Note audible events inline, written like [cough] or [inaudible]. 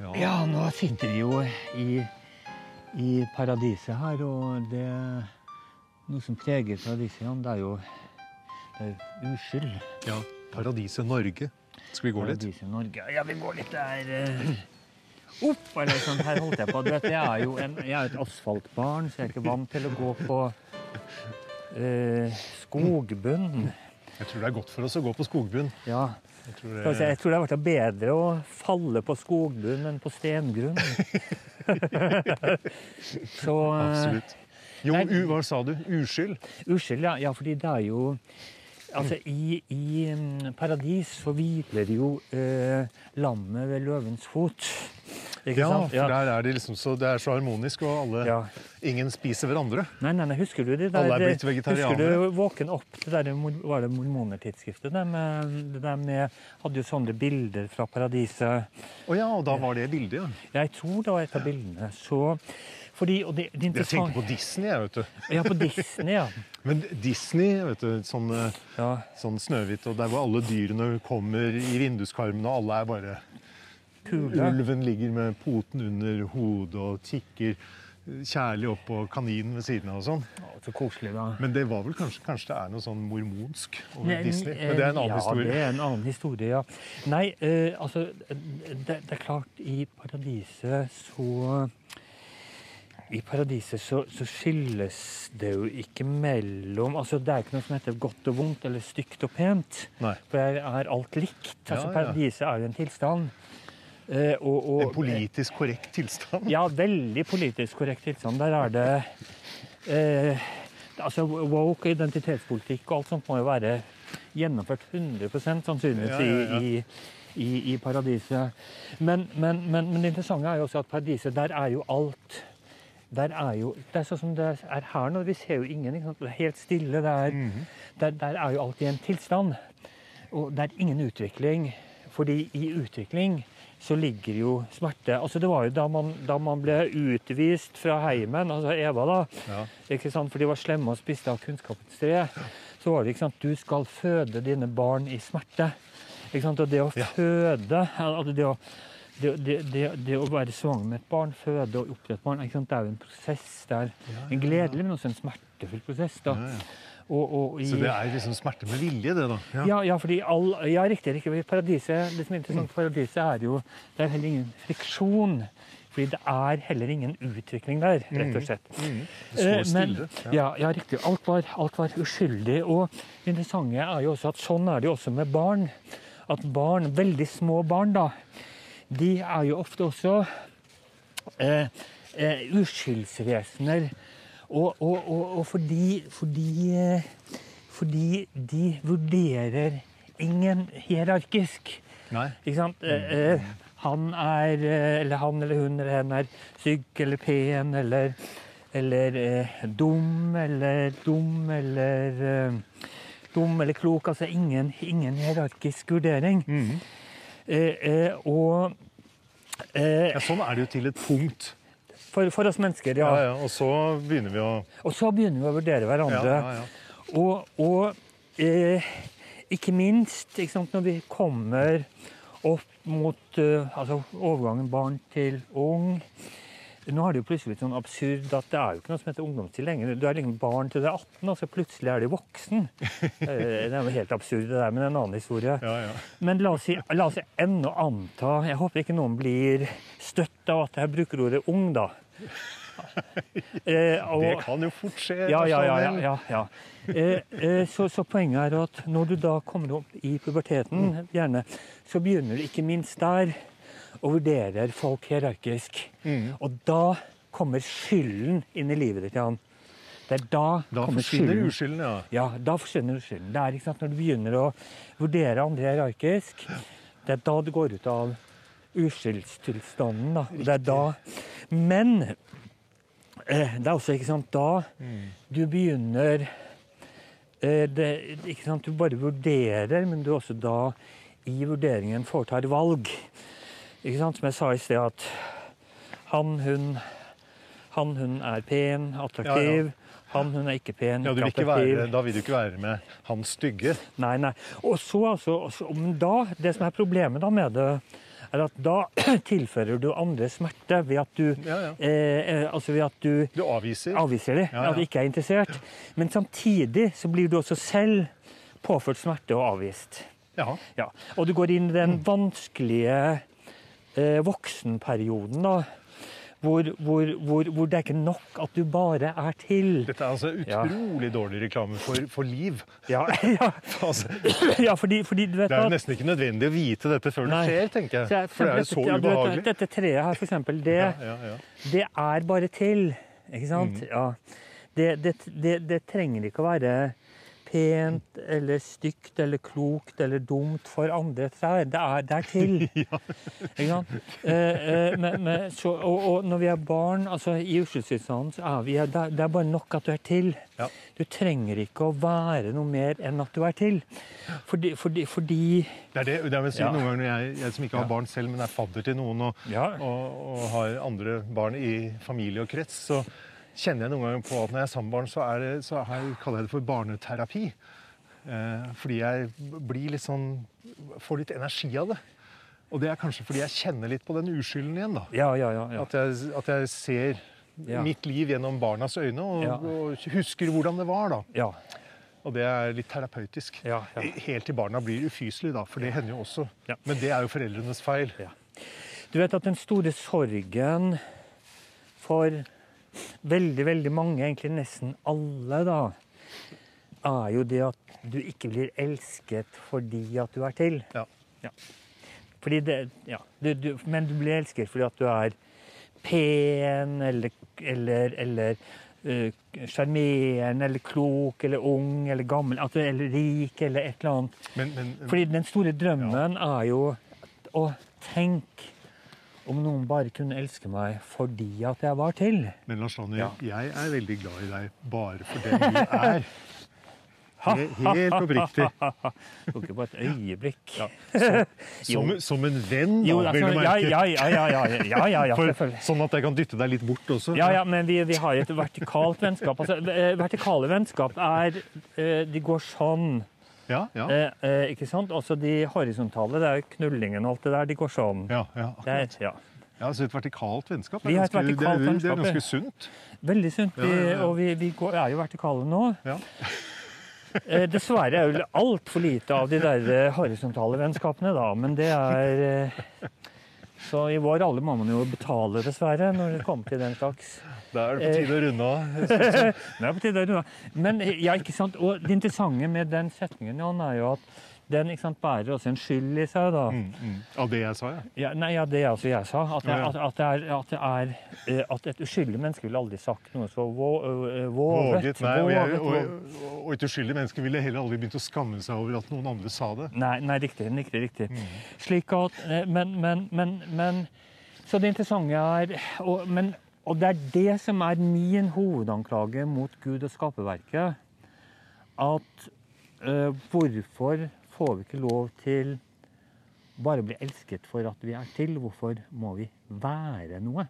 Ja, nå sitter vi jo i, i paradiset her, og det noe som preger paradiset, Jan, det er jo det er uskyld. Ja, Paradiset Norge. Skal vi gå litt? Paradiset Norge. Ja, vi går litt der eh, opp. Eller sånn, her holdt jeg på. Du vet, jeg er jo en, jeg er et asfaltbarn, så jeg er ikke vant til å gå på eh, skogbunn. Jeg tror det er godt for oss å gå på skogbunn. Ja. Jeg tror det, Jeg tror det har vært bedre å falle på skogbunnen enn på stengrunn. [laughs] så eh, Absolutt. Jo, u, hva sa du? Uskyld? Uskyld, ja. ja. Fordi det er jo Altså, i, i mm, paradis så hviler jo eh, lammet ved løvens fot. Ikke Ja, sant? for der er det liksom så, det er så harmonisk, og alle Ja. Ingen spiser hverandre. Nei, nei, nei, husker du det der Alle er blitt Husker du Våken opp? Det der var det mormonertidsskriftet? Det, med, det der med Hadde jo sånne bilder fra paradiset. Å ja, og da var det bildet, ja. Jeg tror det var et av bildene. Så fordi, det, det Jeg tenker på Disney, jeg, vet du. Ja, på Disney, ja. [laughs] Men Disney, vet du, sånn, eh, ja. sånn Snøhvit, og der hvor alle dyrene kommer i vinduskarmene, og alle er bare Kule. Ulven ligger med poten under hodet og tikker kjærlig opp på kaninen ved siden av og sånn. Så koselig, da. Men det var vel kanskje, kanskje det er noe sånn mormonsk over Nei, Disney? eh, Men det er en annen ja, historie. det er en annen historie, ja. Nei, eh, altså det, det er klart, i paradiset så I paradiset så, så skilles det jo ikke mellom altså Det er ikke noe som heter godt og vondt eller stygt og pent. Nei. For det er alt likt. Altså, Ja, ja. Paradiset er jo en tilstand. Eh, og, og, En politisk korrekt tilstand. ja, veldig politisk korrekt tilstand. Der er det eh, altså Woke identitetspolitikk og alt sånt må jo være gjennomført 100 sannsynligvis Ja, ja, ja. I, i, i, paradiset. Men, men, men, men det interessante er jo også at paradiset, der er jo alt der er jo, Det er sånn som det er her nå. Vi ser jo ingen. Det er helt stille. Er, -hmm. der, der er jo alt i en tilstand. Og det er ingen utvikling. Fordi i utvikling så ligger jo smerte. Altså Det var jo da man, da man ble utvist fra heimen, altså Eva, da, Ja. ikke sant? for de var slemme og spiste av kunnskapens tre, så var det ikke sant, du skal føde dine barn i smerte. Ikke sant? Og det å Ja. føde altså det, å, det, det, det, det å være svanger med et barn, føde og oppdra et barn, det er jo en prosess. Det er en gledelig, men også en smertefull prosess. da. Ja, ja. Og, og i, Så det er liksom smerte med vilje, det, da? ja, ja, fordi all, ja, riktig. riktig. Paradiset, det som er interessant paradiset, er jo det er heller ingen friksjon. Fordi det er heller ingen utvikling der, rett og slett. Mm. Eh, Det står men- stille. Ja, ja, riktig. Alt var, alt var uskyldig. Og det interessante er jo også at sånn er det jo også med barn. At barn, veldig små barn, da, de er jo ofte også eh, eh, uskyldsvesener. Og, og, og, og fordi, fordi, eh, fordi de vurderer ingen hierarkisk. Nei. Ikke sant? Eh, eh, han er eh, Eller han eller hun eller hen er syk eller pen eller eller dum eller dum eller dum eller klok. Altså ingen, ingen hierarkisk vurdering. Mm og eh, Ja, sånn er det jo til et punkt. for, for oss mennesker, ja. Ja, ja. Og så begynner vi å Og så begynner vi å vurdere hverandre. ja, ja. Og, og eh, ikke minst ikke sant, når vi kommer opp mot eh, altså overgangen barn til ung Nå er det jo plutselig litt sånn absurd at det er jo ikke noe som heter ungdomstid lenger. Du er liksom barn til du er 18, og så plutselig er du voksen. [laughs] Eh, Det er jo helt absurd, det der, men en annen historie. ja, ja. Men la oss, si, la oss ennå anta Jeg håper ikke noen blir støtt av at jeg bruker ordet ung, da. [laughs] Eh, og- Det kan jo fort skje. ja, ja, ja. ja, ja, ja. Eh, eh, så, så poenget er at når du da kommer opp i puberteten, gjerne, så begynner du ikke minst der og vurderer folk hierarkisk. Mm. Og da kommer skylden inn i livet ditt, Jan. Det er da, Da kommer forsvinner skylden. uskylden, ja. Ja, da forsvinner skylden. Det er ikke sant, Når du begynner å vurdere andre hierarkisk, det er da du går ut av uskyldstilstanden. da. Det er da. Men eh, det er også ikke sant, da du begynner eh, det, ikke sant, Du bare vurderer, men du også da i vurderingen foretar valg. Ikke sant, Som jeg sa i sted, at han, hun han, hun er pen, attraktiv. Han, hun er ikke pen, ja ikke attraktiv. være, da vil du ikke være med han stygge. Nei, nei. Og så altså, Men da, det som er problemet da med det, er at da [clears throat] tilfører du andre smerte ved at du, Ja, ja. eh, eh, altså ved at du Du avviser. avviser Ja, ja. at du ikke er interessert. Men samtidig så blir du også selv påført smerte og avvist. Ja. Ja. Og du går inn i Mm. den vanskelige eh, voksenperioden, da. Hvor, hvor, hvor, hvor det er ikke nok at du bare er til. Dette er altså Ja. utrolig dårlig reklame for, for liv. Ja, [laughs] ja, Altså, ja fordi, fordi du vet det er at nesten ikke nødvendig å vite dette før det skjer, tenker Så jeg- jeg. For det er jo så ja, du vet, ubehagelig. Dette treet her, for eksempel, det, Ja, ja, ja. det er bare til. Ikke sant? Mm. Ja. Det, det, det, det trenger ikke å være pent eller stygt eller klokt eller dumt for andre trær. Det er, det er til. [laughs] Ikke sant? Eh, eh, men, men, så, og, og når vi er barn, altså i uskyldstilstanden, så er vi det, det er bare nok at du er til. Ja. Du trenger ikke å være noe mer enn at du er til. Fordi, fordi, fordi Det er det, det er vel Ja. noen ganger når jeg, jeg som ikke har Ja. barn selv, men er fadder til noen og, Ja. og, og har andre barn i familie og krets, så kjenner jeg noen ganger på at når jeg er sammen med barn, så, er det, så er, kaller jeg det for barneterapi. Eh, fordi jeg blir litt sånn Får litt energi av det. Og det er kanskje fordi jeg kjenner litt på den uskylden igjen. da. Ja, ja, ja. At, jeg, at jeg ser mitt liv gjennom barnas øyne og, og husker hvordan det var. da. ja. Og det er litt terapeutisk. Helt til barna blir ufyselige, da, for det hender jo også. Men det er jo foreldrenes feil. Du vet at den store sorgen for veldig, veldig mange, egentlig nesten alle, da, er jo det at du ikke blir elsket fordi at du er til. Ja. Fordi det, ja, du, du, men du blir elsket fordi at du er pen, eller eller, eller eh, sjarmerende, eller klok, eller ung, eller gammel, eller rik, eller et eller annet. Men, men, Fordi den store drømmen er jo å tenke om noen bare kunne elske meg fordi at jeg var til. men Lars Lanner, Ja. jeg er veldig glad i deg bare for den du er. [laughs] He- Helt oppriktig. Tok ikke på et øyeblikk. [laughs] Som, som en venn, da, Jo, altså, å merke. ja, ja, ja, ja, ja, ja, ja, For, sånn at jeg kan dytte deg litt bort også. Ja, ja, men vi, vi har jo et vertikalt vennskap. Altså, eh, vertikale vennskap er eh, De går sånn. Ja, ja. Eh, eh, ikke sant? Altså de horisontale, det er jo knullingen og alt det der, de går sånn. ja, ja. Det er, ja. ja så et vertikalt vennskap er ganske, vertikalt det, det er ganske sunt. Veldig sunt. Vi, Ja, ja. Og vi, vi går, er jo vertikale nå. Ja. [laughs] Eh, dessverre er jo altfor lite av de der eh, horisontale vennskapene, da. Men det er eh, Så i vår alle må man jo betale, dessverre, når det kommer til den slags. Da er det på tide å runde av. [laughs] Det er på tide å runde av. Men eh, ja, ikke sant? Og det interessante med den setningen Jan, er jo at den sant, bærer også en skyld i seg. da. Mm, mm. Av det jeg sa, ja. Ja, nei, ja, det er altså jeg sa. At, ja. at, at, det er, at, det er, eh, at et uskyldig menneske ville aldri sagt noe så øh, våget. Våget. Nei, og, jeg, og, og, og et uskyldig menneske ville heller aldri begynt å skamme seg over at noen andre sa det. Nei, nei, riktig. riktig, riktig. Mm. Slik at, eh, men, men, men, men Så det interessante er og, men, og det er det som er min hovedanklage mot Gud og skaperverket. At eh, hvorfor får vi ikke lov til bare å bli elsket for at vi er til? Hvorfor må vi være noe?